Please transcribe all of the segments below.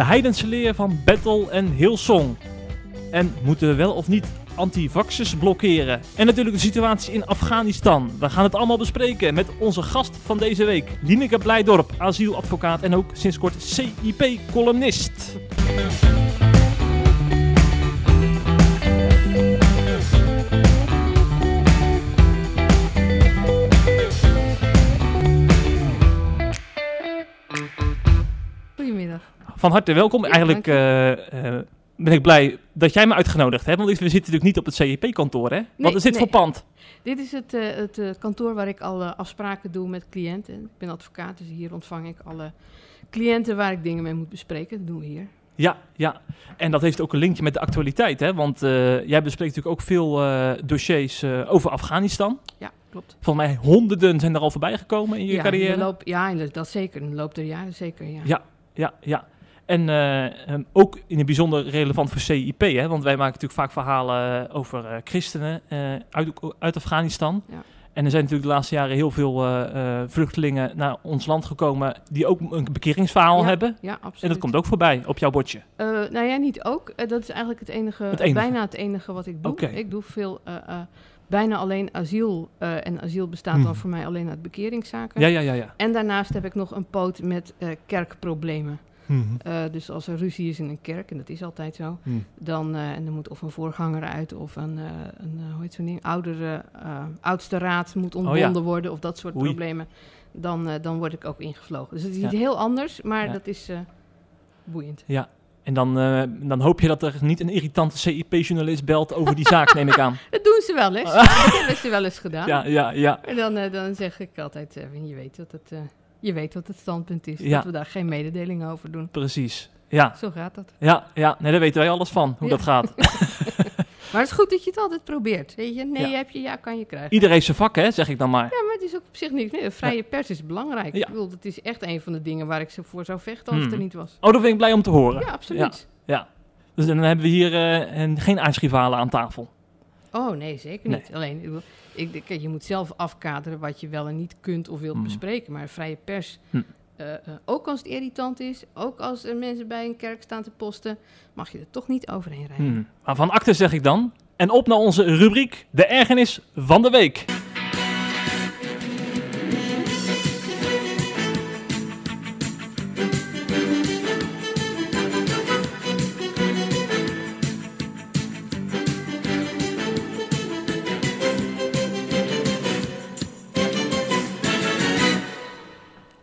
de heidense leer van Battle en Hillsong. En moeten we wel of niet antivaxers blokkeren? En natuurlijk de situatie in Afghanistan. We gaan het allemaal bespreken met onze gast van deze week, Lineke Blijdorp, asieladvocaat en ook sinds kort CIP-columnist. Van harte welkom. Ja, Eigenlijk eh, eh, ben ik blij dat jij me uitgenodigd hebt, want we zitten natuurlijk niet op het CIP-kantoor, hè? Wat is dit nee. voor pand? Dit is het, eh, het kantoor waar ik alle afspraken doe met cliënten. Ik ben advocaat, dus hier ontvang ik alle cliënten waar ik dingen mee moet bespreken. Dat doen we hier. Ja, ja. En dat heeft ook een linkje met de actualiteit, hè? Want jij bespreekt natuurlijk ook veel dossiers over Afghanistan. Ja, klopt. Volgens mij honderden zijn er al voorbij gekomen in je ja, carrière. loop, ja, dat zeker. In de loop der jaren zeker, ja. Ja. Ja, ja. En eh, ehm, ook in het bijzonder relevant voor CIP, hè? Want wij maken natuurlijk vaak verhalen over eh, christenen eh, uit, uit Afghanistan. Ja. En er zijn natuurlijk de laatste jaren heel veel vluchtelingen naar ons land gekomen die ook een bekeringsverhaal Ja, hebben. Ja, absoluut. En dat komt ook voorbij op jouw bordje. Nou ja, niet ook. Dat is eigenlijk het enige, Het enige. bijna het enige wat ik doe. Ik doe veel, bijna alleen asiel. en asiel bestaat Hmm. dan voor mij alleen uit bekeringszaken. Ja, ja, ja, ja. En daarnaast heb ik nog een poot met kerkproblemen. Mhm. Eh, dus als er ruzie is in een kerk, en dat is altijd zo, Mhm. dan eh, en er moet of een voorganger uit of een, eh, een hoe heet zo'n ding, oudere, oudste raad moet ontbonden worden of dat soort Oh Oei. problemen, dan, dan word ik ook ingevlogen. Dus het is Ja. niet heel anders, maar Ja. dat is boeiend. Ja. En dan, dan hoop je dat er niet een irritante CIP-journalist belt over die zaak, neem ik aan. Dat doen ze wel eens. dat hebben ze wel eens gedaan. Ja, ja, ja. En dan, dan zeg ik altijd, je weet wat het, je weet wat het standpunt is, Ja. dat we daar geen mededeling over doen. Precies. Ja, Zo gaat dat. ja, ja. Nee, daar weten wij alles van, hoe Ja. dat gaat. Maar het is goed dat je het altijd probeert. Weet je, nee Ja. heb je, ja kan je krijgen. Iedereen heeft zijn vak, hè, zeg ik dan maar. Ja, maar het is ook op zich niks. Nee, de vrije pers is belangrijk. Ik bedoel, het is echt een van de dingen waar ik zo voor zou vechten als het Hmm. er niet was. Oh, dat ben ik blij om te horen. Ja, absoluut. Ja. Dus dan hebben we hier een- geen aardsrivalen aan tafel. Oh nee, zeker Nee. niet. Alleen, ik ik, je moet zelf afkaderen wat je wel en niet kunt of wilt Hmm. bespreken. Maar vrije pers, Hm. eh, eh, ook als het irritant is, ook als er mensen bij een kerk staan te posten, mag je er toch niet overheen rijden. Hmm. Maar van akte zeg ik dan. En op naar onze rubriek, de ergernis van de week.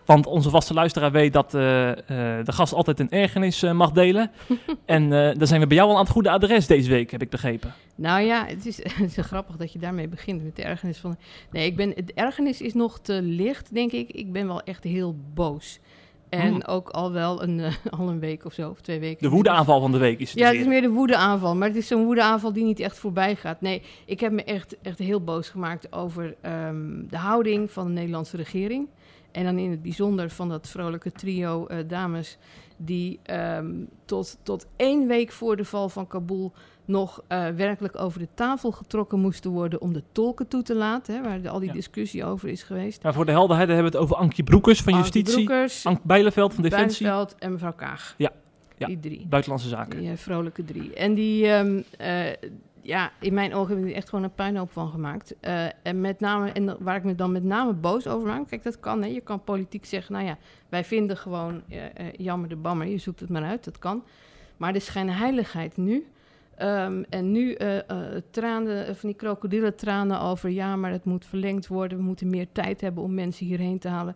Want onze vaste luisteraar weet dat eh, eh, de gast altijd een ergernis eh, mag delen. en daar zijn we bij jou al aan het goede adres deze week, heb ik begrepen. Nou ja, het is, het is grappig dat je daarmee begint met de ergernis van. Nee, ik ben, de ergernis is nog te licht, denk ik. Ik ben wel echt heel boos. En Hmm. ook al wel een, al een week of zo, of twee weken. De woedeaanval van de week is het Ja, het weer. is meer de woedeaanval. Maar het is zo'n woedeaanval die niet echt voorbij gaat. Nee, ik heb me echt, echt heel boos gemaakt over ehm, de houding van de Nederlandse regering. En dan in het bijzonder van dat vrolijke trio eh, dames... die ehm, tot, tot één week voor de val van Kabul nog eh, werkelijk over de tafel getrokken moesten worden... om de tolken toe te laten, hè, waar de- al die Ja. discussie over is geweest. Maar voor de helderheid hebben we het over Ankie Broekers van Ankie Justitie. Broekers, Ank Bijleveld van Defensie. En mevrouw Kaag. Ja, ja. Die drie. Buitenlandse Zaken. Die eh, vrolijke drie. En die, ehm, eh, ja, in mijn ogen hebben die echt gewoon een puinhoop van gemaakt. Eh, en met name, en waar ik me dan met name boos over maak, kijk, dat kan, hè. Je kan politiek zeggen, nou ja, wij vinden gewoon, eh, eh, jammer de bammer, je zoekt het maar uit, dat kan. Maar de schijnheiligheid nu, ehm, en nu eh, tranen, van die krokodillen tranen over, ja, maar het moet verlengd worden, we moeten meer tijd hebben om mensen hierheen te halen.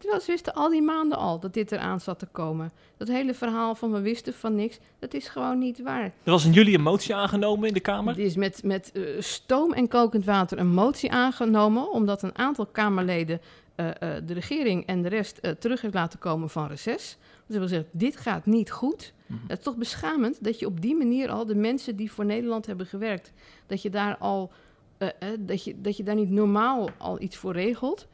Terwijl ze wisten al die maanden al dat dit eraan zat te komen. Dat hele verhaal van we wisten van niks, dat is gewoon niet waar. Er was in juli een motie aangenomen in de Kamer. Er is met, met eh, stoom en kokend water een motie aangenomen, omdat een aantal Kamerleden eh, eh, de regering en de rest terug heeft laten komen van reces. Dus wil zeggen, dit gaat niet goed. Mhm. Het is toch beschamend dat je op die manier al de mensen die voor Nederland hebben gewerkt, dat je daar al, dat, je, dat je daar niet normaal al iets voor regelt.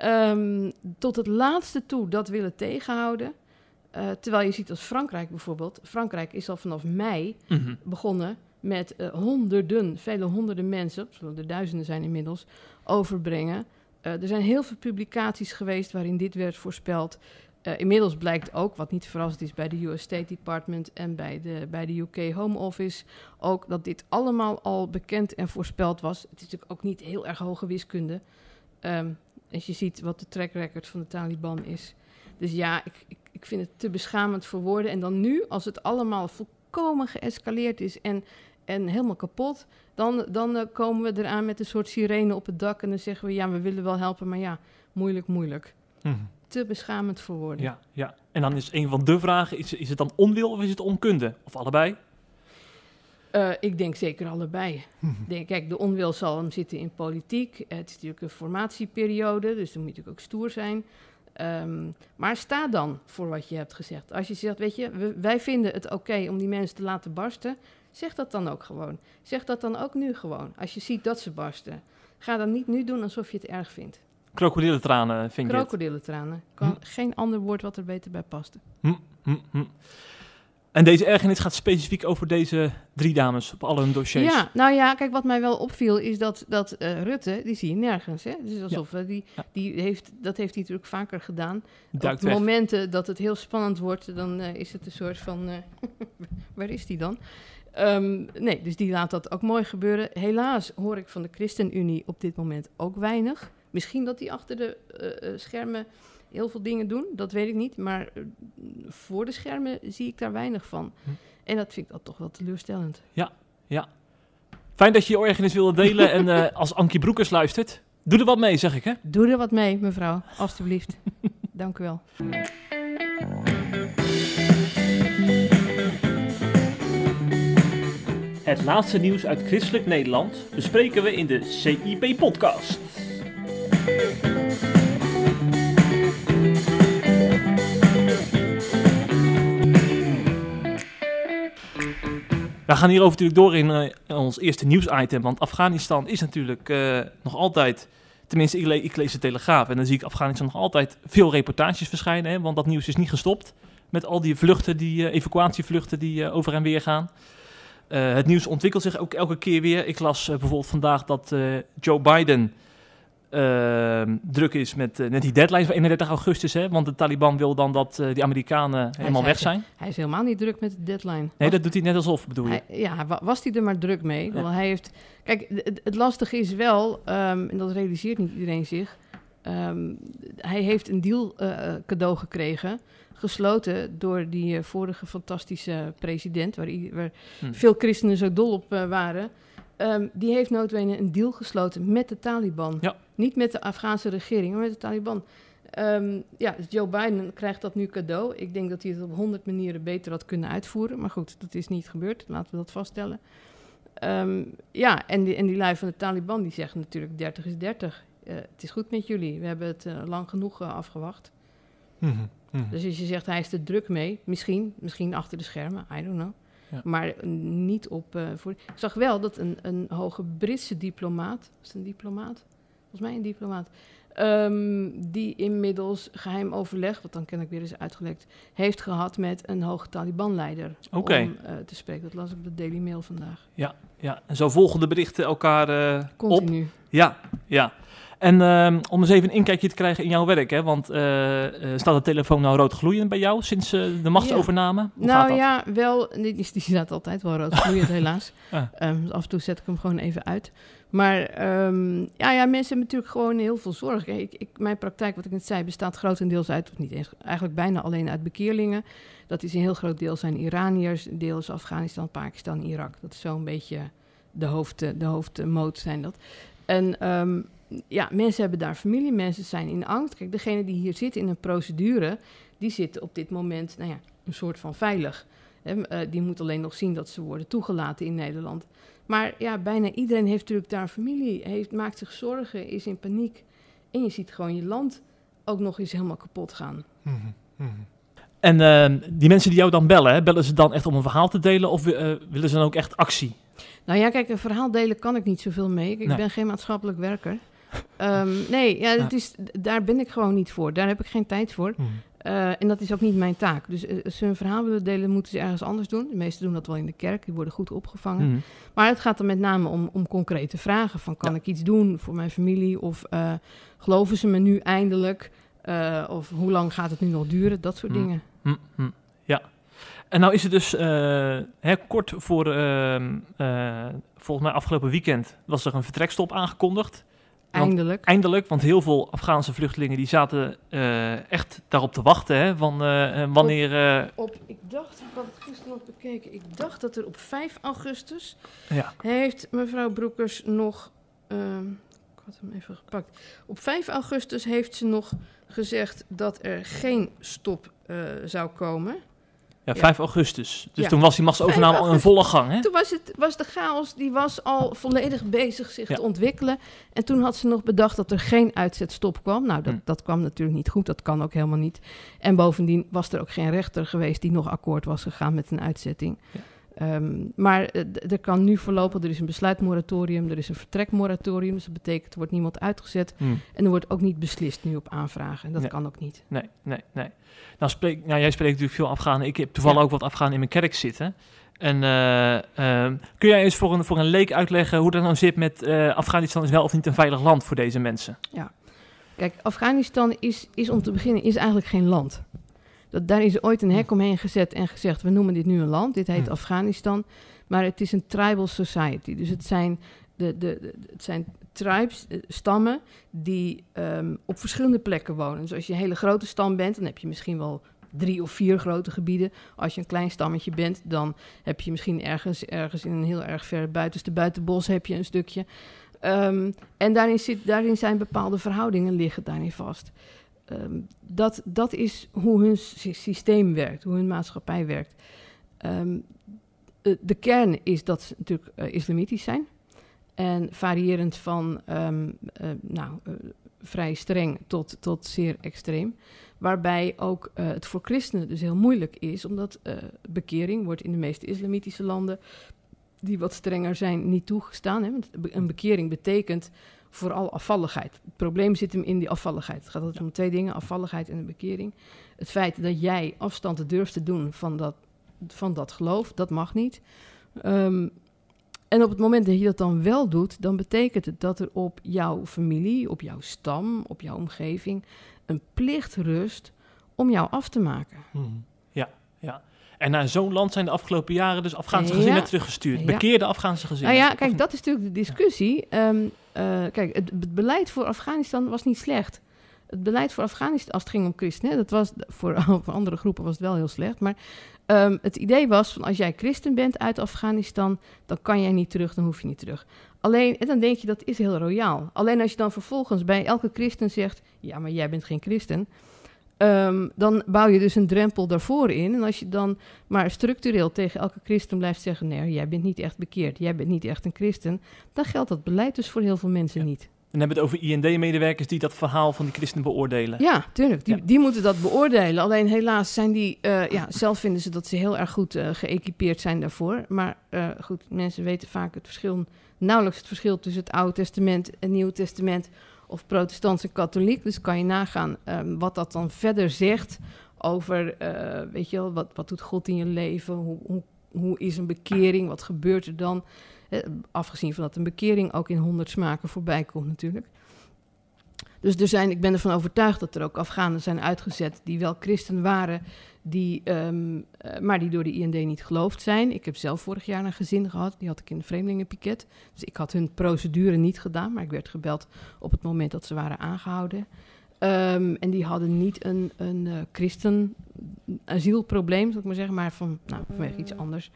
Ehm, tot het laatste toe dat willen tegenhouden. Eh, terwijl je ziet als Frankrijk bijvoorbeeld. Frankrijk is al vanaf mei Mhm. begonnen met eh, honderden, vele honderden mensen, zullen er duizenden zijn inmiddels, overbrengen. Eh, er zijn heel veel publicaties geweest waarin dit werd voorspeld. Inmiddels blijkt ook, wat niet verrassend is bij de US State Department en bij de, bij de UK Home Office, ook dat dit allemaal al bekend en voorspeld was. Het is natuurlijk ook niet heel erg hoge wiskunde. Ehm, als je ziet wat de track record van de Taliban is. Dus ja, ik, ik, ik vind het te beschamend voor woorden. En dan nu, als het allemaal volkomen geëscaleerd is en, en helemaal kapot, dan, dan eh, komen we eraan met een soort sirene op het dak en dan zeggen we, ja, we willen wel helpen, maar ja, moeilijk, moeilijk. Mhm. Te beschamend voor woorden. Ja, ja. En dan is een van de vragen, is, is het dan onwil of is het onkunde? Of allebei? Eh, ik denk zeker allebei. Mhm. Denk, kijk, de onwil zal hem zitten in politiek. Het is natuurlijk een formatieperiode, dus dan moet je natuurlijk ook stoer zijn. Ehm, maar sta dan voor wat je hebt gezegd. Als je zegt, weet je, we- wij vinden het oké om die mensen te laten barsten, zeg dat dan ook gewoon. Zeg dat dan ook nu gewoon. Als je ziet dat ze barsten. Ga dan niet nu doen alsof je het erg vindt. Krokodillentranen vind je? Krokodillentranen. Kan geen ander woord wat er beter bij past. Hm, hm, hm. En deze ergernis gaat specifiek over deze drie dames op alle hun dossiers. Ja, nou ja, kijk, wat mij wel opviel is dat, dat eh, Rutte, die zie je nergens. Hè? Dus alsof eh, die, die heeft, dat heeft hij natuurlijk vaker gedaan. Duikt Op weg. momenten dat het heel spannend wordt, dan eh, is het een soort van, waar is die dan? Ehm, nee, dus die laat dat ook mooi gebeuren. Helaas hoor ik van de ChristenUnie op dit moment ook weinig. Misschien dat die achter de schermen heel veel dingen doen, dat weet ik niet. Maar eh, voor de schermen zie ik daar weinig van. Hm. En dat vind ik dan toch wel teleurstellend. Fijn dat je je ergernis wilde delen. en eh, als Ankie Broekers luistert, doe er wat mee, zeg ik hè. Doe er wat mee, mevrouw, alstublieft. Dank u wel. Het laatste nieuws uit christelijk Nederland bespreken we in de CIP-podcast. We gaan hierover natuurlijk door in, eh, in ons eerste nieuwsitem, want Afghanistan is natuurlijk eh, nog altijd, tenminste ik, le- ik lees de Telegraaf en dan zie ik Afghanistan nog altijd veel reportages verschijnen, hè, want dat nieuws is niet gestopt met al die vluchten, die eh, evacuatievluchten die over en weer gaan. Het nieuws ontwikkelt zich ook elke keer weer. Ik las bijvoorbeeld vandaag dat Joe Biden eh, druk is met, eh, met die deadline van 31 augustus. Hè, want de Taliban wil dan dat eh, die Amerikanen helemaal weg zijn. Hij is helemaal niet druk met de deadline. Nee, Was- dat doet hij net alsof, bedoel je? hij, ja, wa- was hij er maar druk mee? Ja. Want hij heeft, kijk, het, het lastige is wel, ehm, en dat realiseert niet iedereen zich, ehm, hij heeft een deal eh, cadeau gekregen, gesloten door die eh, vorige fantastische president, waar, i- waar Hm. veel christenen zo dol op eh, waren. Ehm, die heeft noodwendig een deal gesloten met de Taliban. Ja. Niet met de Afghaanse regering, maar met de Taliban. Ehm, ja, dus Joe Biden krijgt dat nu cadeau. Ik denk dat hij het op honderd manieren beter had kunnen uitvoeren. Maar goed, dat is niet gebeurd. Laten we dat vaststellen. Ehm, ja, en die, en die lui van de Taliban die zeggen natuurlijk 30 is 30. Eh, het is goed met jullie. We hebben het eh, lang genoeg eh, afgewacht. Mhm, mhm. Dus als je zegt hij is er druk mee, misschien, misschien achter de schermen, I don't know. Ja. Maar eh, niet op. eh, voor... Ik zag wel dat een, een hoge Britse diplomaat, was het een diplomaat? Volgens mij een diplomaat. ehm, die inmiddels geheim overleg, wat dan ken ik weer eens uitgelekt, heeft gehad met een hoge Taliban-leider. Om eh, te spreken. Dat las ik op de Daily Mail vandaag. Ja, en zo volgen de berichten elkaar op. Continu. Ja, ja. En ehm, om eens even een inkijkje te krijgen in jouw werk, hè? want eh, eh, staat de telefoon nou rood gloeiend bij jou sinds eh, de machtsovername? Nou ja, wel. Die, die staat altijd wel rood gloeiend, helaas. Ah. Ehm, dus af en toe zet ik hem gewoon even uit. Maar ehm, ja, ja, mensen hebben natuurlijk gewoon heel veel zorg. Ik, ik, mijn praktijk, wat ik net zei, bestaat grotendeels uit, of niet eens, eigenlijk bijna alleen uit bekeerlingen. Dat is een heel groot deel zijn Iraniërs, deel is Afghanistan, Pakistan, Irak. Dat is zo'n beetje de, hoofd, de hoofdmoot zijn dat. En ehm, ja, mensen hebben daar familie, mensen zijn in angst. Kijk, degene die hier zitten in een procedure, die zitten op dit moment, nou ja, een soort van veilig. Hè, eh, die moet alleen nog zien dat ze worden toegelaten in Nederland. Maar ja, bijna iedereen heeft natuurlijk daar familie, heeft, maakt zich zorgen, is in paniek. En je ziet gewoon je land ook nog eens helemaal kapot gaan. Mhm, mhm. En ehm, die mensen die jou dan bellen, hè, bellen ze dan echt om een verhaal te delen of eh, willen ze dan ook echt actie? Nou ja, kijk, een verhaal delen kan ik niet zoveel mee. Ik Nee. ben geen maatschappelijk werker. Ehm, nee, ja, het Ja. is, daar ben ik gewoon niet voor. Daar heb ik geen tijd voor. Mhm. Eh, en dat is ook niet mijn taak. Dus eh, als ze een verhaal willen delen, moeten ze ergens anders doen. De meesten doen dat wel in de kerk, die worden goed opgevangen. Mhm. Maar het gaat er met name om, om concrete vragen. Van kan Ja. ik iets doen voor mijn familie? Of eh, geloven ze me nu eindelijk? Of hoe lang gaat het nu nog duren? Dat soort Hm. dingen. Ja. En nou is het dus hè, kort voor, ehm, eh, volgens mij afgelopen weekend, was er een vertrekstop aangekondigd. Want- Eindelijk. Eindelijk, want heel veel Afghaanse vluchtelingen die zaten eh, echt daarop te wachten. Hè, van eh, wanneer. eh, Op, ik dacht, ik had het gisteren nog bekeken. Ik dacht dat er op 5 augustus ja. heeft mevrouw Broekers nog. ehm, ik had hem even gepakt. Op 5 augustus heeft ze nog gezegd dat er geen stop zou komen. Ja, Ja. 5 augustus. Dus Ja. toen was die machtsovername 5 al in volle gang. Hè? Toen was, het, was de chaos, die was al volledig bezig zich Ja. te ontwikkelen. En toen had ze nog bedacht dat er geen uitzetstop kwam. Nou, dat, Hm. dat kwam natuurlijk niet goed, dat kan ook helemaal niet. En bovendien was er ook geen rechter geweest die nog akkoord was gegaan met een uitzetting. Ja. Ehm, maar eh, er kan nu voorlopig, er is een besluitmoratorium, er is een vertrekmoratorium. Dus dat betekent, er wordt niemand uitgezet. Hm. En er wordt ook niet beslist nu op aanvragen. En dat Nee. kan ook niet. Nee, nee, nee. Nou, spreek, nou, jij spreekt natuurlijk veel Afghanen. Ik heb toevallig Ja. ook wat Afghanen in mijn kerk zitten. En eh, ehm, kun jij eens voor een, voor een leek uitleggen hoe dat nou zit met eh, Afghanistan is wel of niet een veilig land voor deze mensen? Kijk, Afghanistan is, is om te beginnen is eigenlijk geen land. Dat, daar is ooit een hek omheen gezet en gezegd: we noemen dit nu een land. Dit heet Hm. Afghanistan. Maar het is een tribal society. Dus het zijn, de, de, de- het zijn tribes, eh, stammen, die ehm, op verschillende plekken wonen. Dus als je een hele grote stam bent, dan heb je misschien wel drie of vier grote gebieden. Als je een klein stammetje bent, dan heb je misschien ergens, ergens in een heel erg ver buitenste buitenbos heb je een stukje. Ehm, en daarin, zit, daarin zijn bepaalde verhoudingen liggen daarin vast. Ehm, dat, dat is hoe hun sy- systeem werkt, hoe hun maatschappij werkt. Ehm, eh, de kern is dat ze natuurlijk eh, islamitisch zijn. En variërend van ehm, eh, nou, eh, vrij streng tot, tot zeer extreem. Waarbij ook het voor christenen dus heel moeilijk is, omdat bekering wordt in de meeste islamitische landen, die wat strenger zijn, niet toegestaan. Hè? Want een bekering betekent vooral afvalligheid. Het probleem zit hem in die afvalligheid. Het gaat altijd om twee dingen, afvalligheid en een bekering. Het feit dat jij afstand durft te doen van dat, van dat geloof, dat mag niet. Ehm, en op het moment dat je dat dan wel doet, dan betekent het dat er op jouw familie, op jouw stam, op jouw omgeving een plicht rust om jou af te maken. Ja, ja. En naar zo'n land zijn de afgelopen jaren dus Afghaanse Ja. gezinnen teruggestuurd. Ja. Bekeerde Afghaanse gezinnen. Nou ja, kijk, dat is natuurlijk de discussie. Ehm, eh, kijk, het, het beleid voor Afghanistan was niet slecht. Het beleid voor Afghanistan, als het ging om christenen, dat was voor, voor andere groepen was het wel heel slecht. Maar ehm, het idee was van als jij christen bent uit Afghanistan, dan kan jij niet terug, dan hoef je niet terug. Alleen, en dan denk je dat is heel royaal. Alleen als je dan vervolgens bij elke christen zegt, ja, maar jij bent geen christen. Ehm, dan bouw je dus een drempel daarvoor in. En als je dan maar structureel tegen elke christen blijft zeggen: nee, jij bent niet echt bekeerd, jij bent niet echt een christen, dan geldt dat beleid dus voor heel veel mensen Ja. niet. Dan hebben we het over IND-medewerkers die dat verhaal van die christenen beoordelen. Ja, tuurlijk, die, Ja. die moeten dat beoordelen. Alleen helaas zijn die, eh, ja, zelf vinden ze dat ze heel erg goed eh, geëquipeerd zijn daarvoor. Maar eh, goed, mensen weten vaak het verschil, nauwelijks het verschil tussen het Oude Testament en het Nieuwe Testament. Of protestants en katholiek. Dus kan je nagaan ehm, wat dat dan verder zegt over, eh, weet je wel, wat, wat doet God in je leven? Hoe, hoe, hoe is een bekering? Wat gebeurt er dan? Eh, afgezien van dat een bekering ook in honderd smaken voorbij komt natuurlijk. Dus er zijn, ik ben ervan overtuigd dat er ook Afghanen zijn uitgezet die wel christen waren, die, ehm, eh, maar die door de IND niet geloofd zijn. Ik heb zelf vorig jaar een gezin gehad, die had ik in de vreemdelingenpiket. Dus ik had hun procedure niet gedaan, maar ik werd gebeld op het moment dat ze waren aangehouden. Ehm, en die hadden niet een, een eh, christen asielprobleem, zou ik maar zeggen, maar van, nou, vanwege iets anders.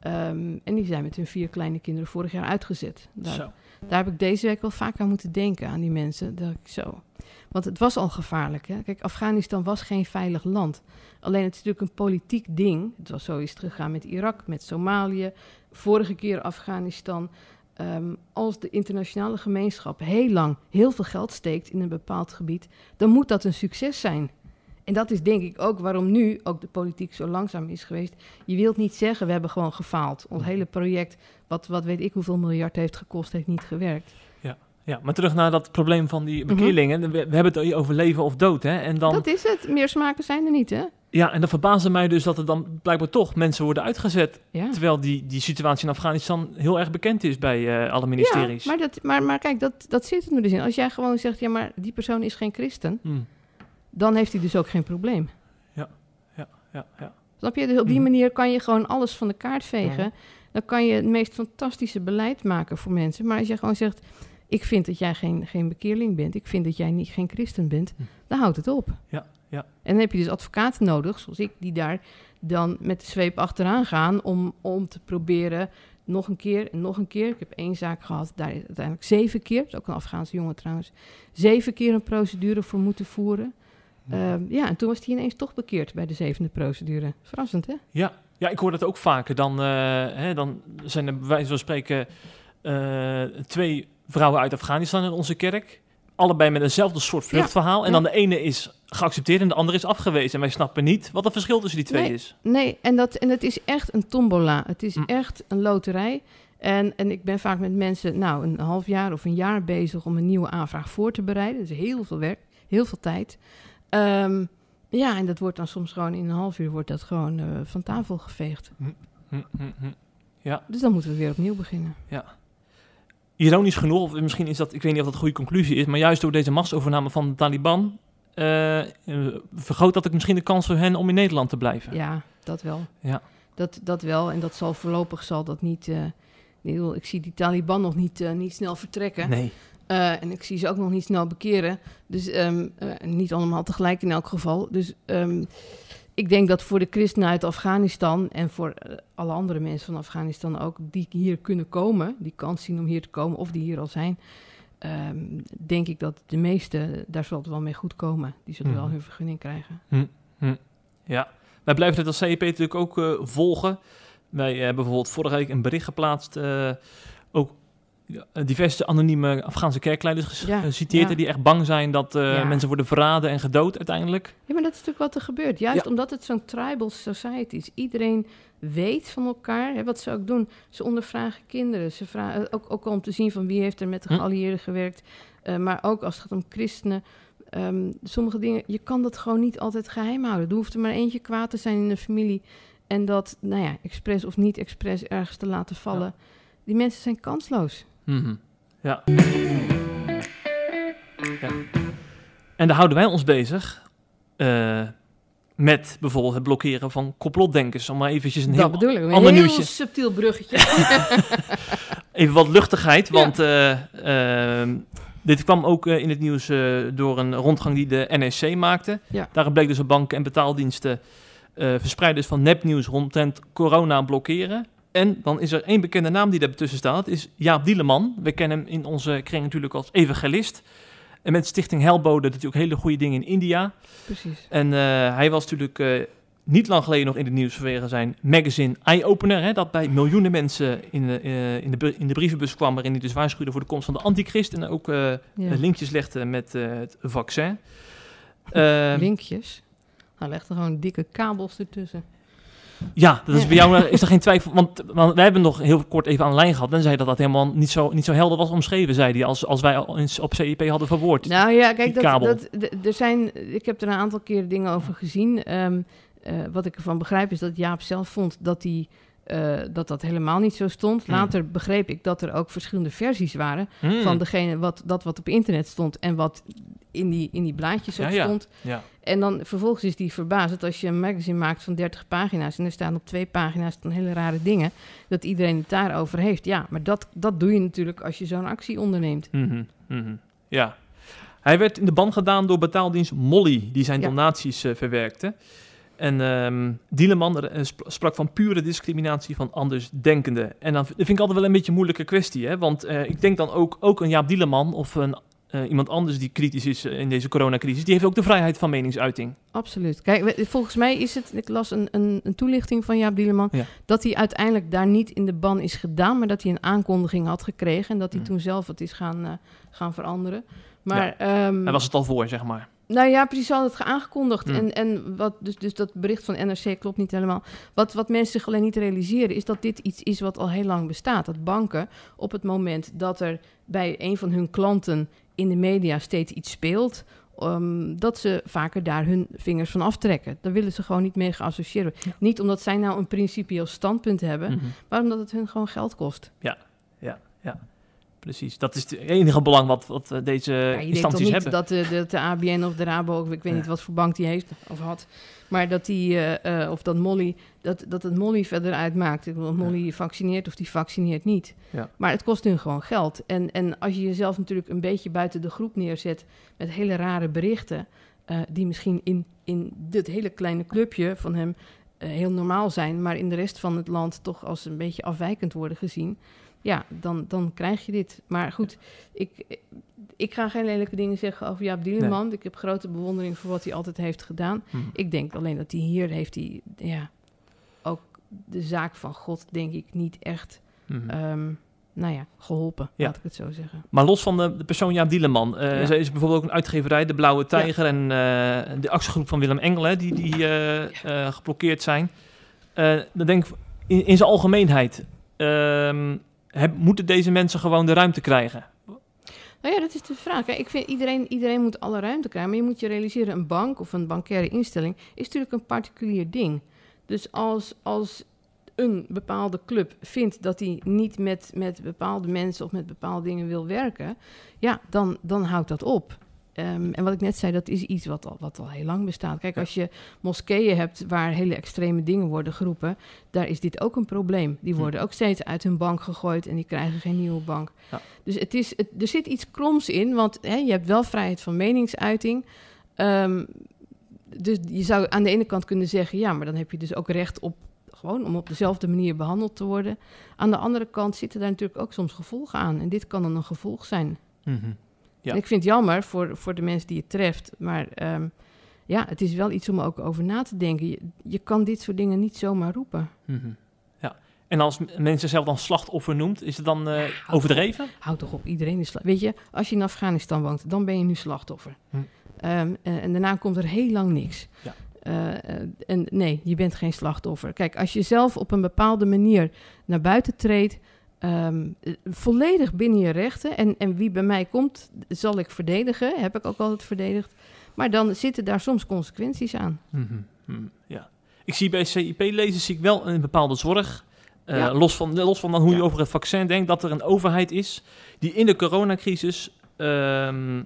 Ehm, en die zijn met hun vier kleine kinderen vorig jaar uitgezet. Daar, Zo. Daar heb ik deze week wel vaak aan moeten denken, aan die mensen. Dat zo. Want het was al gevaarlijk. Hè? Kijk, Afghanistan was geen veilig land. Alleen het is natuurlijk een politiek ding. Het was zo is met Irak, met Somalië. Vorige keer Afghanistan. Ehm, als de internationale gemeenschap heel lang heel veel geld steekt in een bepaald gebied, dan moet dat een succes zijn. En dat is denk ik ook waarom nu ook de politiek zo langzaam is geweest. Je wilt niet zeggen, we hebben gewoon gefaald. Ons hele project, wat, wat weet ik hoeveel miljard heeft gekost, heeft niet gewerkt. Ja, maar terug naar dat probleem van die bekeerlingen. We, we hebben het over leven of dood. Hè? En, dan, Mhm. Dat is het. Meer smaken zijn er niet, hè? ja, en dat verbaasde mij dus dat er dan blijkbaar toch mensen worden uitgezet. Ja. Terwijl die, die situatie in Afghanistan heel erg bekend is bij eh, alle ministeries. Ja, maar, dat, maar, maar kijk, dat, dat zit er nu dus in. Als jij gewoon zegt, ja, maar die persoon is geen christen. Hmm. Dan heeft hij dus ook geen probleem. Ja, ja, ja, ja. Snap je? Dus op die Mhm. manier kan je gewoon alles van de kaart vegen. Mhm. Dan kan je het meest fantastische beleid maken voor mensen. Maar als je gewoon zegt, ik vind dat jij geen, geen bekeerling bent. Ik vind dat jij niet, geen christen bent. Hm. Dan houdt het op. Ja, ja. En dan heb je dus advocaten nodig, zoals ik, die daar dan met de zweep achteraan gaan... om, om te proberen nog een keer en nog een keer. Ik heb één zaak gehad, daar is uiteindelijk zeven keer... dat is ook een Afghaanse jongen trouwens... zeven keer een procedure voor moeten voeren... Ehm, ja, en toen was hij ineens toch bekeerd bij de zevende procedure. Verrassend, hè? Ja, ja, ik hoor dat ook vaker. Dan, eh, hè, dan zijn er bij wijze van spreken eh, twee vrouwen uit Afghanistan in onze kerk. Allebei met eenzelfde soort vluchtverhaal. En dan de ene is geaccepteerd en de andere is afgewezen. En wij snappen niet wat het verschil tussen die twee Nee. is. Nee, en, dat, en het is echt een tombola. Het is Hm. echt een loterij. En, en ik ben vaak met mensen nou, een half jaar of een jaar bezig om een nieuwe aanvraag voor te bereiden. Dat is heel veel werk, heel veel tijd. Ehm, ja, en dat wordt dan soms gewoon in een half uur wordt dat gewoon eh, van tafel geveegd. Hm, hm, hm. Dus dan moeten we weer opnieuw beginnen. Ironisch genoeg, of misschien is dat, ik weet niet of dat een goede conclusie is, maar juist door deze machtsovername van de Taliban eh, eh, vergroot dat ik misschien de kans voor hen om in Nederland te blijven. Ja, dat wel. Ja. Dat, dat wel. En dat zal voorlopig zal dat niet. ik zie die Taliban nog niet, niet snel vertrekken. Nee. Eh, en ik zie ze ook nog niet snel bekeren. Dus ehm, eh, niet allemaal tegelijk in elk geval. Dus ehm, ik denk dat voor de christenen uit Afghanistan en voor eh, alle andere mensen van Afghanistan ook, die hier kunnen komen, die kans zien om hier te komen of die hier al zijn, ehm, denk ik dat de meeste, daar zal het wel mee goed komen. Die zullen wel Mhm. hun vergunning krijgen. Ja, wij blijven het als CEP natuurlijk ook volgen. Wij hebben bijvoorbeeld vorige week een bericht geplaatst, ook diverse anonieme Afghaanse kerkleiders Ja, geciteerd, ja. die echt bang zijn dat eh, Ja. mensen worden verraden en gedood uiteindelijk. Ja, maar dat is natuurlijk wat er gebeurt. Juist omdat het zo'n tribal society is. Iedereen weet van elkaar hè, wat ze ook doen. Ze ondervragen kinderen. Ze vragen, ook, ook om te zien van wie heeft er met de Hm. geallieerden gewerkt. Eh, maar ook als het gaat om christenen. Ehm, sommige dingen, je kan dat gewoon niet altijd geheim houden. Er hoeft er maar eentje kwaad te zijn in de familie. En dat, nou ja, expres of niet expres ergens te laten vallen. Die mensen zijn kansloos. Mhm. Ja. ja. En daar houden wij ons bezig eh, met bijvoorbeeld het blokkeren van complotdenkers. Om maar eventjes een dat heel ik. Een ander heel nieuwtje. subtiel bruggetje. Even wat luchtigheid, Ja. want eh, ehm, dit kwam ook eh, in het nieuws door een rondgang die de NEC maakte. Ja. Daarin bleek dus dat banken en betaaldiensten verspreiders van nepnieuws rondend corona blokkeren. En dan is er één bekende naam die daartussen staat, dat is Jaap Dieleman. We kennen hem in onze kring natuurlijk als evangelist. En met Stichting Helbode doet hij ook hele goede dingen in India. Precies. En eh, hij was natuurlijk eh, niet lang geleden nog in het nieuws vanwege zijn magazine Eye Opener. Hè, dat bij miljoenen mensen in de, eh, in, de, in de brievenbus kwam. Waarin hij dus waarschuwde voor de komst van de antichrist. En ook Ja. linkjes legde met het vaccin. Ehm, Linkjes. Hij legt er gewoon dikke kabels ertussen. Ja, dat is bij jou eh, is er geen twijfel. Want, want wij hebben nog heel kort even aan de lijn gehad. En zei dat dat helemaal niet zo, niet zo helder was omschreven, zei hij. Als, als wij al eens op CIP hadden verwoord. Nou ja, kijk, dat, er zijn, ik heb er een aantal keren dingen over gezien. Ehm, eh, wat ik ervan begrijp is dat Jaap zelf vond dat, die, eh, dat dat helemaal niet zo stond. Hmm. Later begreep ik dat er ook verschillende versies waren Hmm. van degene wat, dat wat op internet stond en wat in die, in die blaadjes ook Ja, stond. Ja. En dan vervolgens is die verbazend als je een magazine maakt van 30 pagina's en er staan op twee pagina's dan hele rare dingen, dat iedereen het daarover heeft. Ja, maar dat, dat doe je natuurlijk als je zo'n actie onderneemt. Mhm, mhm. Ja. Hij werd in de ban gedaan door betaaldienst Molly, die zijn donaties eh, verwerkte. En ehm Dieleman eh, sp- sprak van pure discriminatie van andersdenkenden. En dan dat vind ik altijd wel een beetje een moeilijke kwestie. Hè? Want eh, ik denk dan ook, ook een Jaap Dieleman of een, eh, iemand anders die kritisch is eh, in deze coronacrisis, die heeft ook de vrijheid van meningsuiting. Absoluut. Kijk, volgens mij is het, ik las een, een, een toelichting van Jaap Dieleman, Ja. dat hij uiteindelijk daar niet in de ban is gedaan, maar dat hij een aankondiging had gekregen en dat hij Mm. toen zelf het is gaan, eh, gaan veranderen. Maar, ehm, Hij was het al voor, zeg maar. Nou ja, precies, hadden het aangekondigd. Mm. En, en wat, dus, dus dat bericht van NRC klopt niet helemaal. Wat, wat mensen zich alleen niet realiseren, is dat dit iets is wat al heel lang bestaat. Dat banken op het moment dat er bij een van hun klanten in de media steeds iets speelt, ehm, dat ze vaker daar hun vingers van aftrekken. Daar willen ze gewoon niet mee geassocieerd worden. Ja. Niet omdat zij nou een principieel standpunt hebben, Mhm. maar omdat het hun gewoon geld kost. Ja, ja. Precies. Dat is het enige belang wat, wat eh, deze Ja, instanties hebben. dat de, de, de ABN of de Rabo, of ik weet Ja. niet wat voor bank die heeft of had, maar dat die, eh, eh, of dat Molly, dat, dat het Molly verder uitmaakt. Ik bedoel, Molly vaccineert of die vaccineert niet. Ja. Maar het kost hun gewoon geld. En, en als je jezelf natuurlijk een beetje buiten de groep neerzet met hele rare berichten, eh, die misschien in, in dit hele kleine clubje van hem eh, heel normaal zijn, maar in de rest van het land toch als een beetje afwijkend worden gezien. Ja, dan, dan krijg je dit. Maar goed, ik, ik ga geen lelijke dingen zeggen over Jaap Dieleman. Ik heb grote bewondering voor wat hij altijd heeft gedaan. Hm. Ik denk alleen dat hij hier heeft hij, ja, ook de zaak van God, denk ik, niet echt, Mhm. ehm, nou ja, geholpen, Ja. laat ik het zo zeggen. Maar los van de, de persoon Jaap Dieleman, eh Ja. zij is bijvoorbeeld ook een uitgeverij, De Blauwe Tijger, en eh, de actiegroep van Willem Engel, hè, die, die eh, eh, geblokkeerd zijn. Eh, dan denk ik, in, in zijn algemeenheid, ehm, heb- moeten deze mensen gewoon de ruimte krijgen? Nou ja, dat is de vraag. Ik vind iedereen, iedereen moet alle ruimte krijgen. Maar je moet je realiseren, een bank of een bankaire instelling is natuurlijk een particulier ding. Dus als, als een bepaalde club vindt dat hij niet met, met bepaalde mensen of met bepaalde dingen wil werken, ja, dan, dan houdt dat op. Ehm, en wat ik net zei, dat is iets wat al, wat al heel lang bestaat. Kijk, Ja. als je moskeeën hebt waar hele extreme dingen worden geroepen, daar is dit ook een probleem. Die Hm. worden ook steeds uit hun bank gegooid en die krijgen geen nieuwe bank. Ja. Dus het is, het, er zit iets kroms in, want hè, je hebt wel vrijheid van meningsuiting. Ehm, dus je zou aan de ene kant kunnen zeggen, ja, maar dan heb je dus ook recht op gewoon om op dezelfde manier behandeld te worden. Aan de andere kant zitten daar natuurlijk ook soms gevolgen aan. En dit kan dan een gevolg zijn. Mhm. Ja. En ik vind het jammer voor, voor de mensen die het treft. Maar ehm, ja, het is wel iets om ook over na te denken. Je, je kan dit soort dingen niet zomaar roepen. Mhm. Ja. En als mensen zichzelf dan slachtoffer noemt, is het dan eh, overdreven? Houd toch op, iedereen is slachtoffer. Weet je, als je in Afghanistan woont, dan ben je nu slachtoffer. Hm. Ehm, eh, en daarna komt er heel lang niks. Ja. Eh, en nee, je bent geen slachtoffer. Kijk, als je zelf op een bepaalde manier naar buiten treedt, ehm, eh, volledig binnen je rechten, en, en wie bij mij komt, zal ik verdedigen, heb ik ook altijd verdedigd. Maar dan zitten daar soms consequenties aan. Mhm. Mhm. Ja. Ik zie bij CIP-lezers zie ik wel een bepaalde zorg. Eh, Ja. los, van, los van dan hoe je over het vaccin denkt, dat er een overheid is die in de coronacrisis ehm,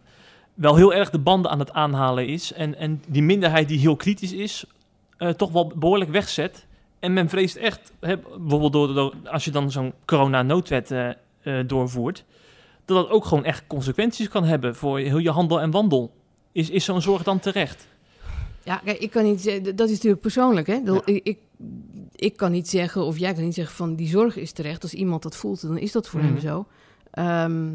wel heel erg de banden aan het aanhalen is. En, en die minderheid die heel kritisch is, eh, toch wel behoorlijk wegzet. En men vreest echt, hè, bijvoorbeeld door, door, als je dan zo'n corona-noodwet eh, eh, doorvoert, dat dat ook gewoon echt consequenties kan hebben voor heel je handel en wandel. Is, is zo'n zorg dan terecht? Ja, kijk, ik kan niet zeggen, dat is natuurlijk persoonlijk, hè? Dat- Ja. Ik, ik, kan niet zeggen, of jij kan niet zeggen van die zorg is terecht. Als iemand dat voelt, dan is dat voor Mhm. hem zo. Ehm,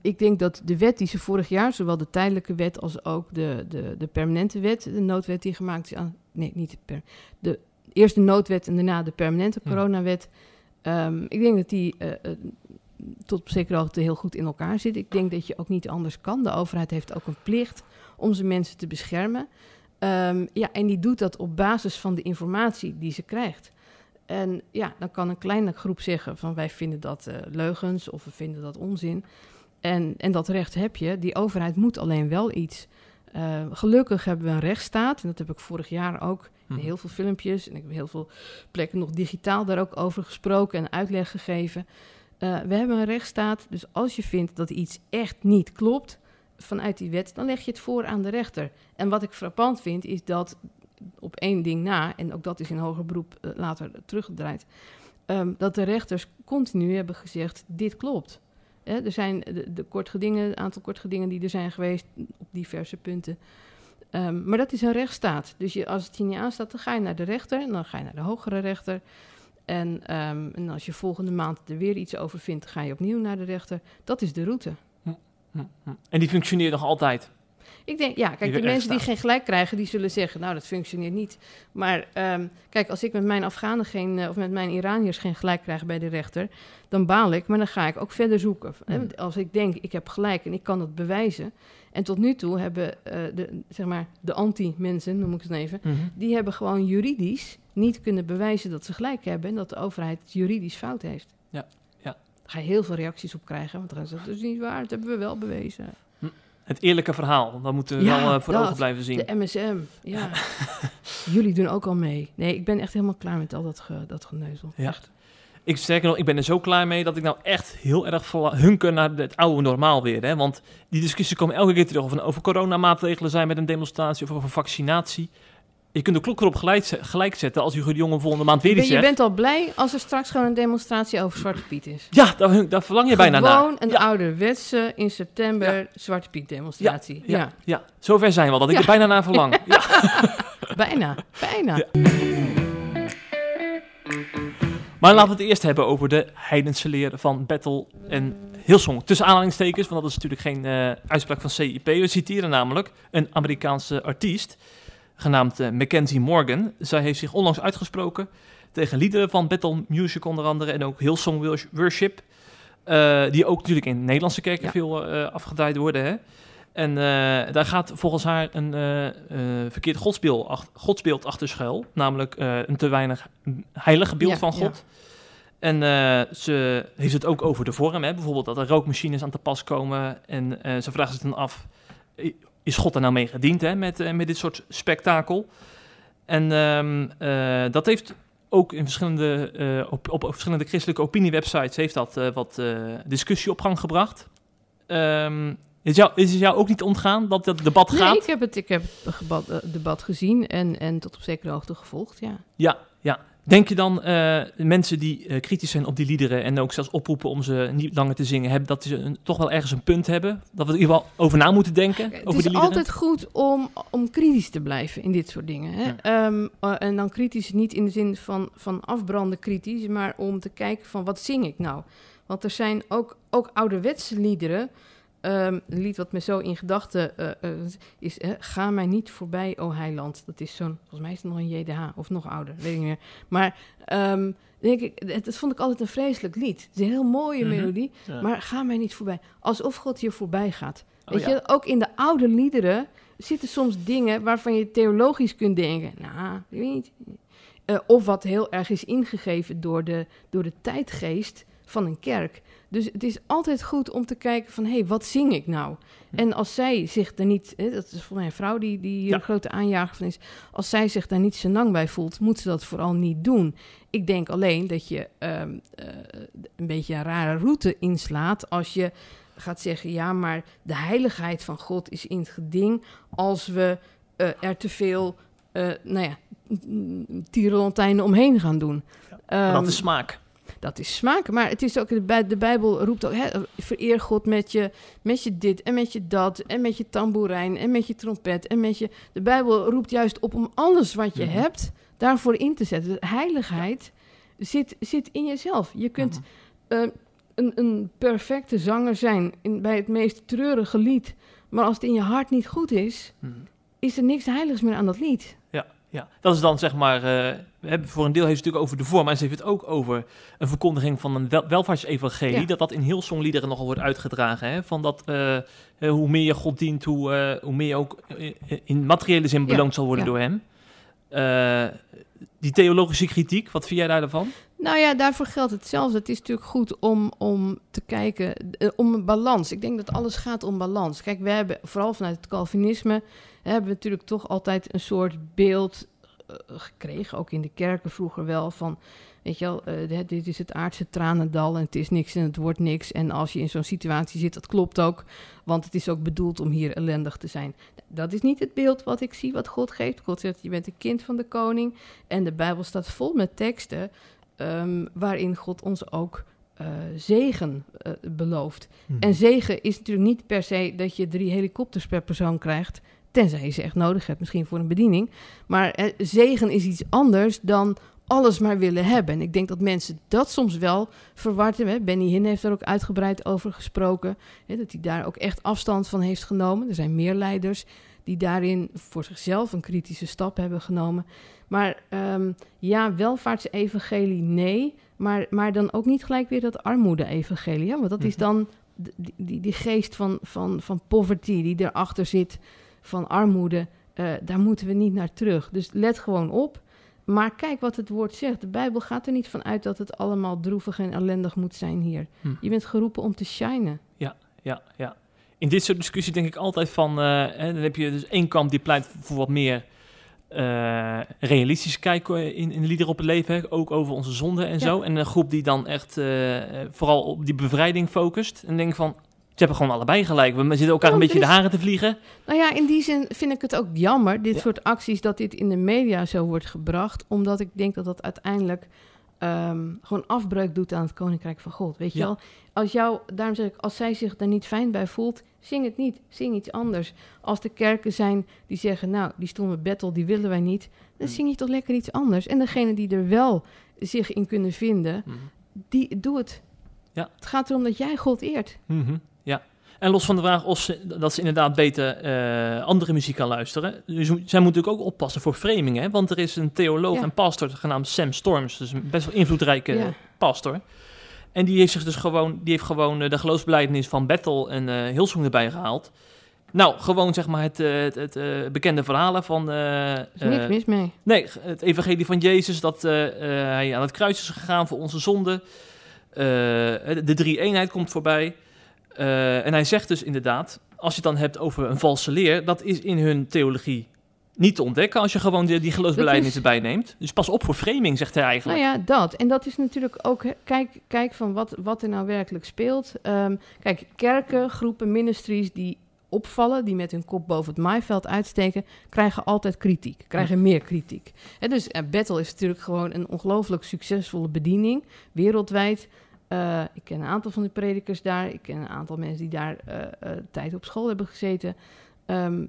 ik denk dat de wet die ze vorig jaar, zowel de tijdelijke wet als ook de, de, de permanente wet, de noodwet die gemaakt is aan. Nee, niet de, per, de eerste noodwet en daarna de permanente coronawet. Ehm, ik denk dat die eh, eh, tot op zekere hoogte heel goed in elkaar zit. Ik denk dat je ook niet anders kan. De overheid heeft ook een plicht om zijn mensen te beschermen. Ehm, ja, en die doet dat op basis van de informatie die ze krijgt. En ja, dan kan een kleine groep zeggen van wij vinden dat eh, leugens of we vinden dat onzin. En, en dat recht heb je. Die overheid moet alleen wel iets. Eh, gelukkig hebben we een rechtsstaat. En dat heb ik vorig jaar ook in Mhm. heel veel filmpjes. En ik heb heel veel plekken nog digitaal daar ook over gesproken en uitleg gegeven. Eh, we hebben een rechtsstaat. Dus als je vindt dat iets echt niet klopt vanuit die wet, dan leg je het voor aan de rechter. En wat ik frappant vind, is dat op één ding na, en ook dat is in hoger beroep eh, later teruggedraaid, ehm, dat de rechters continu hebben gezegd: dit klopt. Er zijn de, de kortgedingen, een aantal kortgedingen die er zijn geweest op diverse punten. Ehm, maar dat is een rechtsstaat. Dus je, als het je niet aanstaat, dan ga je naar de rechter en dan ga je naar de hogere rechter. En, ehm, en als je volgende maand er weer iets over vindt, ga je opnieuw naar de rechter. Dat is de route. Hm, hm. En die functioneert nog altijd. Ik denk, ja, kijk, Die de mensen die geen gelijk krijgen, die zullen zeggen, nou, dat functioneert niet. Maar ehm, kijk, als ik met mijn Afghanen geen, eh, of met mijn Iraniërs geen gelijk krijg bij de rechter, dan baal ik, maar dan ga ik ook verder zoeken. Hmm. Als ik denk, ik heb gelijk en ik kan dat bewijzen. En tot nu toe hebben eh, de, zeg maar, de anti-mensen, noem ik het even, Mhm. die hebben gewoon juridisch niet kunnen bewijzen dat ze gelijk hebben en dat de overheid het juridisch fout heeft. Ja, ja. Daar ga je heel veel reacties op krijgen, want dan zeggen, dat is niet waar, dat hebben we wel bewezen. Het eerlijke verhaal, dat moeten we Ja, wel eh, voor dat. ogen blijven zien. De MSM, ja. Jullie doen ook al mee. Nee, ik ben echt helemaal klaar met al dat, ge, dat geneuzel. Ja. Echt. Ik, sterker nog, ik ben er zo klaar mee dat ik nou echt heel erg hunker naar het oude normaal weer. Hè? Want die discussies komen elke keer terug. Of over coronamaatregelen zijn met een demonstratie of over vaccinatie. Je kunt de klok erop gelijk, ze- gelijk zetten als Hugo de Jonge volgende maand weer Je, iets je zegt. bent al blij als er straks gewoon een demonstratie over Zwarte Piet is. Ja, daar, verlang je bijna naar. Gewoon een Ja. ouderwetse in september Zwarte Piet demonstratie. Ja, Ja, ja, zover zijn we al, dat ik er bijna naar verlang. Ja. bijna, bijna. Maar laten we het eerst hebben over de heidense leer van Battle en Hillsong. Tussen aanhalingstekens, want dat is natuurlijk geen eh, uitspraak van CIP. We citeren namelijk een Amerikaanse artiest, genaamd eh, Mackenzie Morgan. Zij heeft zich onlangs uitgesproken tegen liederen van Battle Music onder andere en ook Hillsong Wors- Worship. eh, die ook natuurlijk in Nederlandse kerken Ja. veel eh afgedraaid worden. Hè? En daar gaat volgens haar een verkeerd godsbeeld, ach- godsbeeld achter schuil. Namelijk een te weinig heilige beeld Ja, van God. En ze heeft het ook over de vorm. Hè? Bijvoorbeeld dat er rookmachines aan te pas komen. En ze vraagt zich dan af, is God er nou mee gediend hè? Met, eh, met dit soort spektakel? En ehm, eh, dat heeft ook in verschillende, eh, op, op verschillende christelijke opiniewebsites heeft dat wat discussie op gang gebracht. Ehm, is, jou, is het jou ook niet ontgaan dat dat debat Nee, gaat? ik heb het, ik heb het debat gezien en, en tot op zekere hoogte gevolgd. Ja, ja. Denk je dan eh, mensen die eh, kritisch zijn op die liederen en ook zelfs oproepen om ze niet langer te zingen, hebben, dat ze een, toch wel ergens een punt hebben? Dat we er in ieder geval over na moeten denken? Het over is die liederen? altijd goed om, om kritisch te blijven in dit soort dingen. Hè? Ehm, eh, en dan kritisch niet in de zin van, van afbranden kritisch, maar om te kijken van wat zing ik nou? Want er zijn ook, ook ouderwetse liederen. Ehm, een lied wat me zo in gedachten eh, eh, is Ga mij niet voorbij, o heiland. Dat is zo'n, volgens mij is het nog een JDH of nog ouder, weet ik niet meer. Maar ehm, denk ik, het, dat vond ik altijd een vreselijk lied. Het is een heel mooie Mhm. melodie, Ja. maar ga mij niet voorbij. Alsof God hier voorbij gaat. Oh, Weet ja. je, ook in de oude liederen zitten soms dingen waarvan je theologisch kunt denken. Nou, ik weet niet. Eh, of wat heel erg is ingegeven door de, door de tijdgeest van een kerk. Dus het is altijd goed om te kijken van, hé, hey, wat zing ik nou? Hm. En als zij zich er niet, hè, dat is volgens mij een vrouw die, die hier Ja. een grote aanjager van is, als zij zich daar niet senang bij voelt, moet ze dat vooral niet doen. Ik denk alleen dat je ehm, eh, een beetje een rare route inslaat als je gaat zeggen, ja, maar de heiligheid van God is in het geding als we eh, er te veel, eh, nou ja, tierenlantijnen omheen gaan doen. Maar dat Ehm, is smaak. Dat is smaak. Maar het is ook, de, Bij- de Bijbel roept ook, hè, vereer God met je, met je dit en met je dat en met je tamboerijn en met je trompet en met je... De Bijbel roept juist op om alles wat je Mhm. hebt daarvoor in te zetten. De heiligheid zit, zit in jezelf. Je kunt Mhm. eh, een, een perfecte zanger zijn in, bij het meest treurige lied. Maar als het in je hart niet goed is, Mhm. is er niks heiligs meer aan dat lied. Ja, ja, dat is dan zeg maar, eh, we hebben voor een deel heeft het natuurlijk over de vorm, maar ze heeft het ook over een verkondiging van een wel, welvaartsevangelie, Ja. dat dat in heel songliederen nogal wordt uitgedragen. Hè? Van dat, eh, eh, hoe meer je God dient, hoe, eh, hoe meer je ook eh, in materiële zin Ja, beloond zal worden ja. door hem. Eh, die theologische kritiek, wat vind jij daarvan? Nou ja, daarvoor geldt hetzelfde. Het is natuurlijk goed om, om te kijken, eh, om een balans. Ik denk dat alles gaat om balans. Kijk, we hebben vooral vanuit het Calvinisme, hebben we natuurlijk toch altijd een soort beeld eh, gekregen, ook in de kerken vroeger wel, van, weet je wel, eh, dit- is het aardse tranendal en het is niks en het wordt niks. En als je in zo'n situatie zit, dat klopt ook, want het is ook bedoeld om hier ellendig te zijn. Dat is niet het beeld wat ik zie, wat God geeft. God zegt, je bent een kind van de koning. En de Bijbel staat vol met teksten ehm, waarin God ons ook eh, zegen belooft. En zegen is natuurlijk niet per se dat je drie helikopters per persoon krijgt, tenzij je ze echt nodig hebt, misschien voor een bediening. Maar eh, zegen is iets anders dan alles maar willen hebben. En ik denk dat mensen dat soms wel verward hebben. hè. Benny Hinn heeft er ook uitgebreid over gesproken, hè, dat hij daar ook echt afstand van heeft genomen. Er zijn meer leiders die daarin voor zichzelf een kritische stap hebben genomen. Maar ehm, ja, welvaartsevangelie, nee. Maar, maar dan ook niet gelijk weer dat armoede-evangelie. Want dat is Mhm. dan die, die, die geest van, van, van poverty die erachter zit, van armoede. eh, daar moeten we niet naar terug. Dus let gewoon op. Maar kijk wat het woord zegt. De Bijbel gaat er niet van uit dat het allemaal droevig en ellendig moet zijn hier. Hm. Je bent geroepen om te shinen. Ja, ja. In dit soort discussies denk ik altijd van, eh, hè, dan heb je dus één kamp die pleit voor wat meer eh, realistisch kijk eh, in, in liederen op het leven, hè, ook over onze zonden en Ja. zo. En een groep die dan echt vooral op die bevrijding focust. En denk van, ze hebben gewoon allebei gelijk. We zitten elkaar een beetje er de is- haren te vliegen. Nou ja, in die zin vind ik het ook jammer, dit Ja. soort acties, dat dit in de media zo wordt gebracht. Omdat ik denk dat dat uiteindelijk ehm, gewoon afbreuk doet aan het Koninkrijk van God. Weet je wel? Als jou, daarom zeg ik, als zij zich daar niet fijn bij voelt, zing het niet. Zing iets anders. Als de kerken zijn die zeggen, nou, die stomme battle, die willen wij niet. Dan Hmm. zing je toch lekker iets anders. En degene die er wel zich in kunnen vinden, Mhm. die doe het. Ja. Het gaat erom dat jij God eert. Mhm, Ja. En los van de vraag of ze, dat ze inderdaad beter eh, andere muziek kan luisteren. Dus zij moet natuurlijk ook oppassen voor framing. Hè? Want er is een theoloog Ja. en pastor genaamd Sam Storms. Dus een best wel invloedrijke Ja. pastor. En die heeft zich dus gewoon, die heeft gewoon eh, de geloofsbelijdenis van Bethel en eh Hillsong erbij gehaald. Nou, gewoon zeg maar het, het, het, bekende verhalen van... Er is niks mis mee. Nee, het evangelie van Jezus, dat hij aan het kruis is gegaan voor onze zonde. Eh, de drie eenheid komt voorbij. Eh, en hij zegt dus inderdaad, als je het dan hebt over een valse leer, dat is in hun theologie niet te ontdekken als je gewoon die, die geloofsbelijdenis Dat is- erbij neemt. Dus pas op voor framing, zegt hij eigenlijk. Nou ja, dat. En dat is natuurlijk ook, kijk, kijk van wat, wat er nou werkelijk speelt. Ehm, kijk, kerken, groepen, ministries die opvallen, die met hun kop boven het maaiveld uitsteken, krijgen altijd kritiek, krijgen meer kritiek. Hè, dus eh, Battle is natuurlijk gewoon een ongelooflijk succesvolle bediening, wereldwijd. Eh, ik ken een aantal van de predikers daar, ik ken een aantal mensen die daar eh, eh, tijd op school hebben gezeten. Ehm,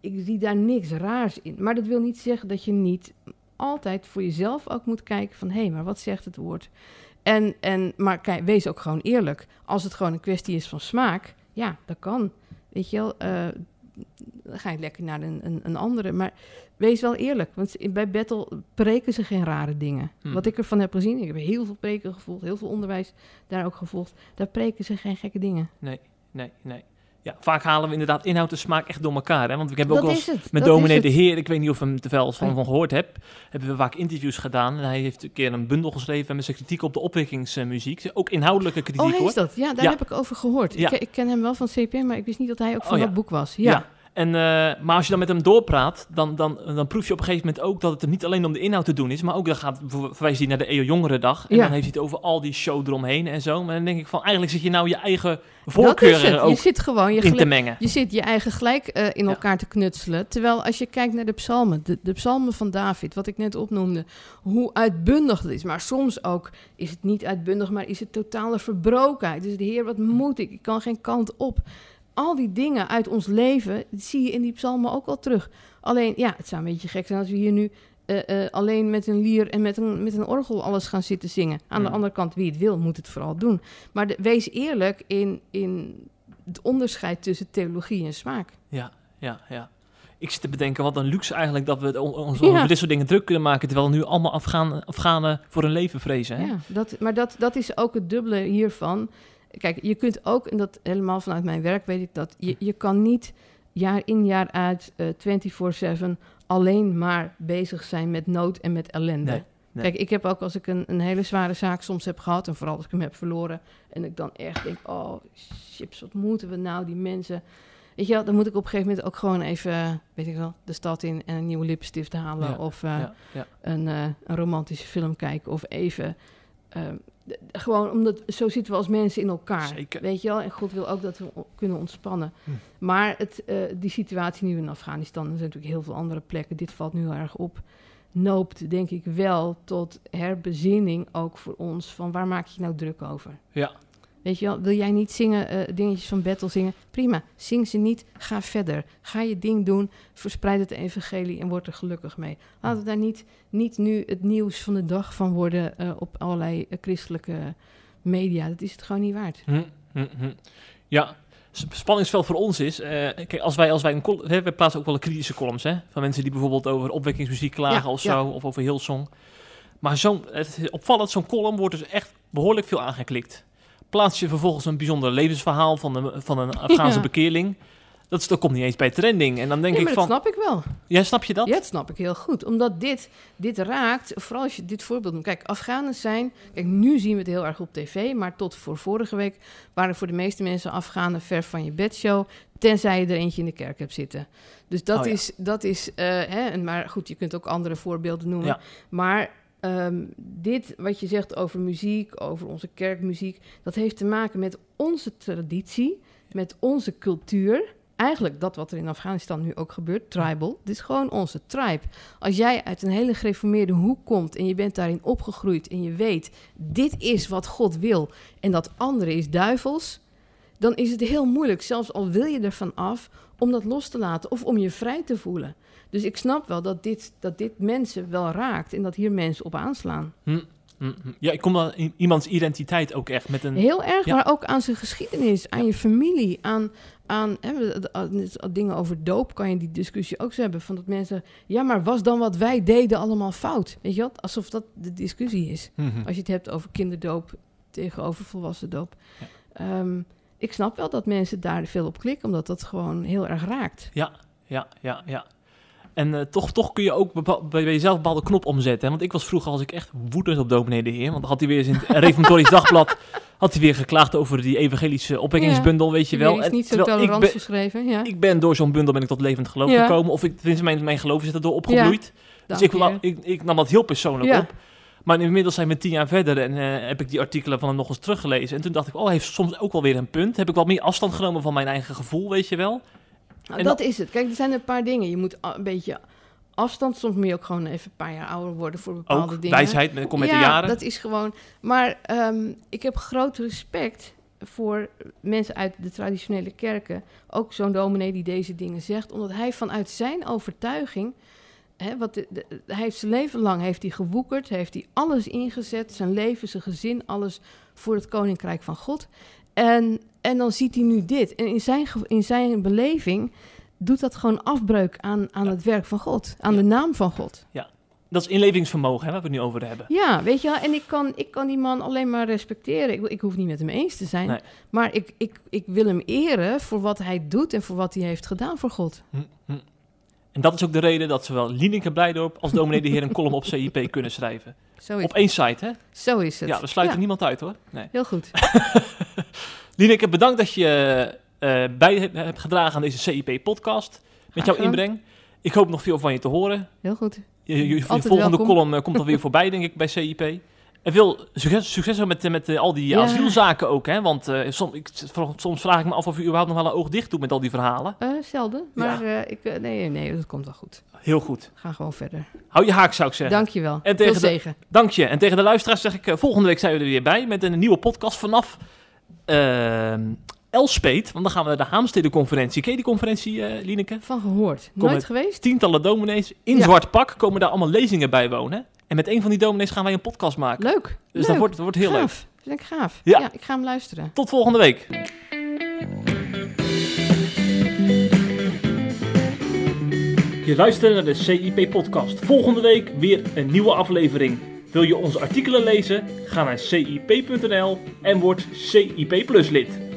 ik zie daar niks raars in. Maar dat wil niet zeggen dat je niet altijd voor jezelf ook moet kijken van... hé, hey, maar wat zegt het woord? En, en, maar kijk, wees ook gewoon eerlijk. Als het gewoon een kwestie is van smaak, ja, dat kan. Weet je wel, dan ga je lekker naar een, een, een andere. Maar wees wel eerlijk, want bij Battle preken ze geen rare dingen. Hmm. Wat ik ervan heb gezien, ik heb heel veel preken gevolgd, heel veel onderwijs daar ook gevolgd. Daar preken ze geen gekke dingen. Nee, nee, nee. Ja, vaak halen we inderdaad inhoud en smaak echt door elkaar. Hè? Want ik heb ook wel met dat dominee de. Heer, ik weet niet of hem te veel van, van gehoord hebt, hebben we vaak interviews gedaan. En hij heeft een keer een bundel geschreven met zijn kritiek op de opwekkingsmuziek. Ook inhoudelijke kritiek Oh, is dat? Ja, daar Ja. heb ik over gehoord. Ja. Ik, ik ken hem wel van CPM, maar ik wist niet dat hij ook van Oh, ja. dat boek was. Ja. En, eh, maar als je dan met hem doorpraat, dan, dan, dan proef je op een gegeven moment ook dat het er niet alleen om de inhoud te doen is, maar ook dan gaat ver- verwijst hij naar de EO Jongerendag. En Ja. dan heeft hij het over al die show eromheen en zo. Maar dan denk ik van, eigenlijk zit je nou je eigen voorkeuren er Je ook zit gewoon je, in te mengen. je zit je eigen gelijk eh, in Ja. elkaar te knutselen. Terwijl als je kijkt naar de psalmen, de, de psalmen van David, wat ik net opnoemde, hoe uitbundig het is. Maar soms ook is het niet uitbundig, maar is het totale verbrokenheid. Dus de Heer, wat moet ik? Ik kan geen kant op. Al die dingen uit ons leven, zie je in die psalmen ook al terug. Alleen, ja, het zou een beetje gek zijn als we hier nu eh, eh, alleen met een lier en met een, met een orgel alles gaan zitten zingen. Aan de andere kant, wie het wil, moet het vooral doen. Maar de- wees eerlijk in, in het onderscheid tussen theologie en smaak. Ja, ja, ja. Ik zit te bedenken, wat een luxe eigenlijk dat we ons Ja. over dit soort dingen druk kunnen maken, terwijl nu allemaal Afghanen, Afghanen voor hun leven vrezen. Hè? Ja, dat, maar dat, dat is ook het dubbele hiervan. Kijk, je kunt ook, en dat helemaal vanuit mijn werk weet ik dat, je, je kan niet jaar in jaar uit eh 24-7 alleen maar bezig zijn met nood en met ellende. Nee, nee. Kijk, ik heb ook als ik een, een hele zware zaak soms heb gehad, en vooral als ik hem heb verloren, en ik dan echt denk, oh, chips, wat moeten we nou, die mensen... Weet je wel, dan moet ik op een gegeven moment ook gewoon even, weet ik wel, de stad in en een nieuwe lippenstift halen. Ja, of eh, Ja, ja. een, eh, een romantische film kijken of even. ehm, gewoon omdat zo zitten we als mensen in elkaar. Zeker. Weet je wel? En God wil ook dat we kunnen ontspannen. Hm. Maar het, eh, die situatie nu in Afghanistan, er zijn natuurlijk heel veel andere plekken. Dit valt nu heel erg op. Noopt, denk ik wel, tot herbezinning ook voor ons. Van waar maak je je nou druk over? Ja. Weet je wel, wil jij niet zingen, eh, dingetjes van Battle zingen? Prima, zing ze niet, ga verder. Ga je ding doen, verspreid het evangelie en word er gelukkig mee. Laten we daar niet, niet nu het nieuws van de dag van worden eh, op allerlei eh, christelijke media. Dat is het gewoon niet waard. Hm, hm, hm. Ja, s- spanningsveld voor ons is, eh, kijk, als wij, als wij een hè, we plaatsen ook wel kritische columns, hè, van mensen die bijvoorbeeld over opwekkingsmuziek klagen Ja, of ja. zo, of over Hillsong. Maar zo'n, het is opvallend, zo'n column wordt dus echt behoorlijk veel aangeklikt. Plaats je vervolgens een bijzonder levensverhaal van een, van een Afghaanse Ja. bekeerling, Dat, is, dat komt niet eens bij trending. En dan denk ik van, dat snap ik wel. ja, snap je dat? Ja, dat snap ik heel goed. Omdat dit, dit raakt, vooral als je dit voorbeeld noemt. Kijk, Afghanen zijn... Kijk, nu zien we het heel erg op tv. Maar tot voor vorige week waren voor de meeste mensen Afghanen ver van je bedshow. Tenzij je er eentje in de kerk hebt zitten. Dus dat Oh ja. is... Dat is eh, hè, maar goed, je kunt ook andere voorbeelden noemen. Ja. Maar ehm, dit wat je zegt over muziek, over onze kerkmuziek... dat heeft te maken met onze traditie, met onze cultuur... Eigenlijk dat wat er in Afghanistan nu ook gebeurt, tribal. Dit is gewoon onze tribe. Als jij uit een hele gereformeerde hoek komt en je bent daarin opgegroeid en je weet, dit is wat God wil en dat andere is duivels, dan is het heel moeilijk, zelfs al wil je ervan af, om dat los te laten of om je vrij te voelen. Dus ik snap wel dat dit, dat dit mensen wel raakt en dat hier mensen op aanslaan. Hm, hm, hm. Ja, ik kom dan in iemands identiteit ook echt met een... Heel erg, Ja. maar ook aan zijn geschiedenis, aan je familie, aan, aan hè, dingen over doop kan je die discussie ook zo hebben. Van dat mensen, ja, maar was dan wat wij deden allemaal fout? Weet je wat? Alsof dat de discussie is. Hm, hm. Als je het hebt over kinderdoop tegenover volwassen doop. Ja. Ehm, ik snap wel dat mensen daar veel op klikken, omdat dat gewoon heel erg raakt. Ja, ja, ja, ja. En eh, toch, toch kun je ook bij jezelf een bepaalde knop omzetten. Hè? Want ik was vroeger was ik echt woedend op dominee de Heer. Want dan had hij weer eens in het Reformatorisch Dagblad... had hij weer geklaagd over die evangelische opwekkingsbundel, weet je wel. is En niet zo tolerant geschreven. Ja, ik ben door zo'n bundel ben ik tot levend geloof Ja. gekomen. Of ik, tenminste, mijn, mijn geloof is er door opgebloeid. dus ik, ik, ik nam dat heel persoonlijk op. Maar inmiddels zijn we tien jaar verder en eh, heb ik die artikelen van hem nog eens teruggelezen. En toen dacht ik, oh, hij heeft soms ook wel weer een punt. Heb ik wat meer afstand genomen van mijn eigen gevoel, weet je wel. Nou, En dat is het. Kijk, er zijn een paar dingen. Je moet een beetje afstand. Soms moet je ook gewoon even een paar jaar ouder worden voor bepaalde Ook dingen. wijsheid, met, kom met ja, de jaren. dat is gewoon... Maar ehm, ik heb groot respect voor mensen uit de traditionele kerken. Ook zo'n dominee die deze dingen zegt. Omdat hij vanuit zijn overtuiging... Hè, wat de- de- hij heeft zijn leven lang heeft hij gewoekerd. Heeft hij alles ingezet. Zijn leven, zijn gezin, alles voor het koninkrijk van God. En, en dan ziet hij nu dit. En in zijn, in zijn beleving doet dat gewoon afbreuk aan, aan Ja. het werk van God. Aan Ja. de naam van God. Dat is inlevingsvermogen, hè, waar we het nu over hebben. Ja, weet je wel. En ik kan, ik kan die man alleen maar respecteren. Ik, ik hoef niet met hem eens te zijn. Nee. Maar ik, ik, ik wil hem eren voor wat hij doet en voor wat hij heeft gedaan voor God. Hm, hm. En dat is ook de reden dat zowel Lieneke Blijdorp als dominee de Heer een column op CIP kunnen schrijven. Zo is, Op één site, hè? zo is het. Ja, we sluiten Ja, niemand uit, hoor. Nee. Heel goed. Lieneke, bedankt dat je eh, bij hebt- gedragen aan deze CIP-podcast. Met jouw inbreng. Ik hoop nog veel van je te horen. Heel goed. Je, je, volgende welkom. column eh, komt alweer voorbij, denk ik, bij CIP. En veel succes, met, met eh, al die Ja. asielzaken ook, hè? Want eh, soms, ik, soms vraag ik me af of u überhaupt nog wel een oog dicht doet met al die verhalen. Eh, zelden. Maar ik, nee, nee, dat komt wel goed. Heel goed. Ga gewoon verder. Hou je haak, zou ik zeggen. Dank je wel. En Veel tegen de- zegen. Dank je. En tegen de luisteraars zeg ik, volgende week zijn we er weer bij met een nieuwe podcast vanaf ehm Elspet. Want dan gaan we naar de Haamstede-conferentie. Ken je die conferentie, eh Lieneke? Van gehoord. Nooit geweest? Tientallen dominees in Ja. zwart pak komen daar allemaal lezingen bij wonen. En met een van die dominees gaan wij een podcast maken. Leuk. Dus leuk. dat wordt, dat wordt heel leuk. gaaf. Vind ik gaaf. Ja. ja, ik ga hem luisteren. Tot volgende week. Je luistert naar de CIP-podcast. Volgende week weer een nieuwe aflevering. Wil je onze artikelen lezen? Ga naar cip.nl en word CIP Plus lid.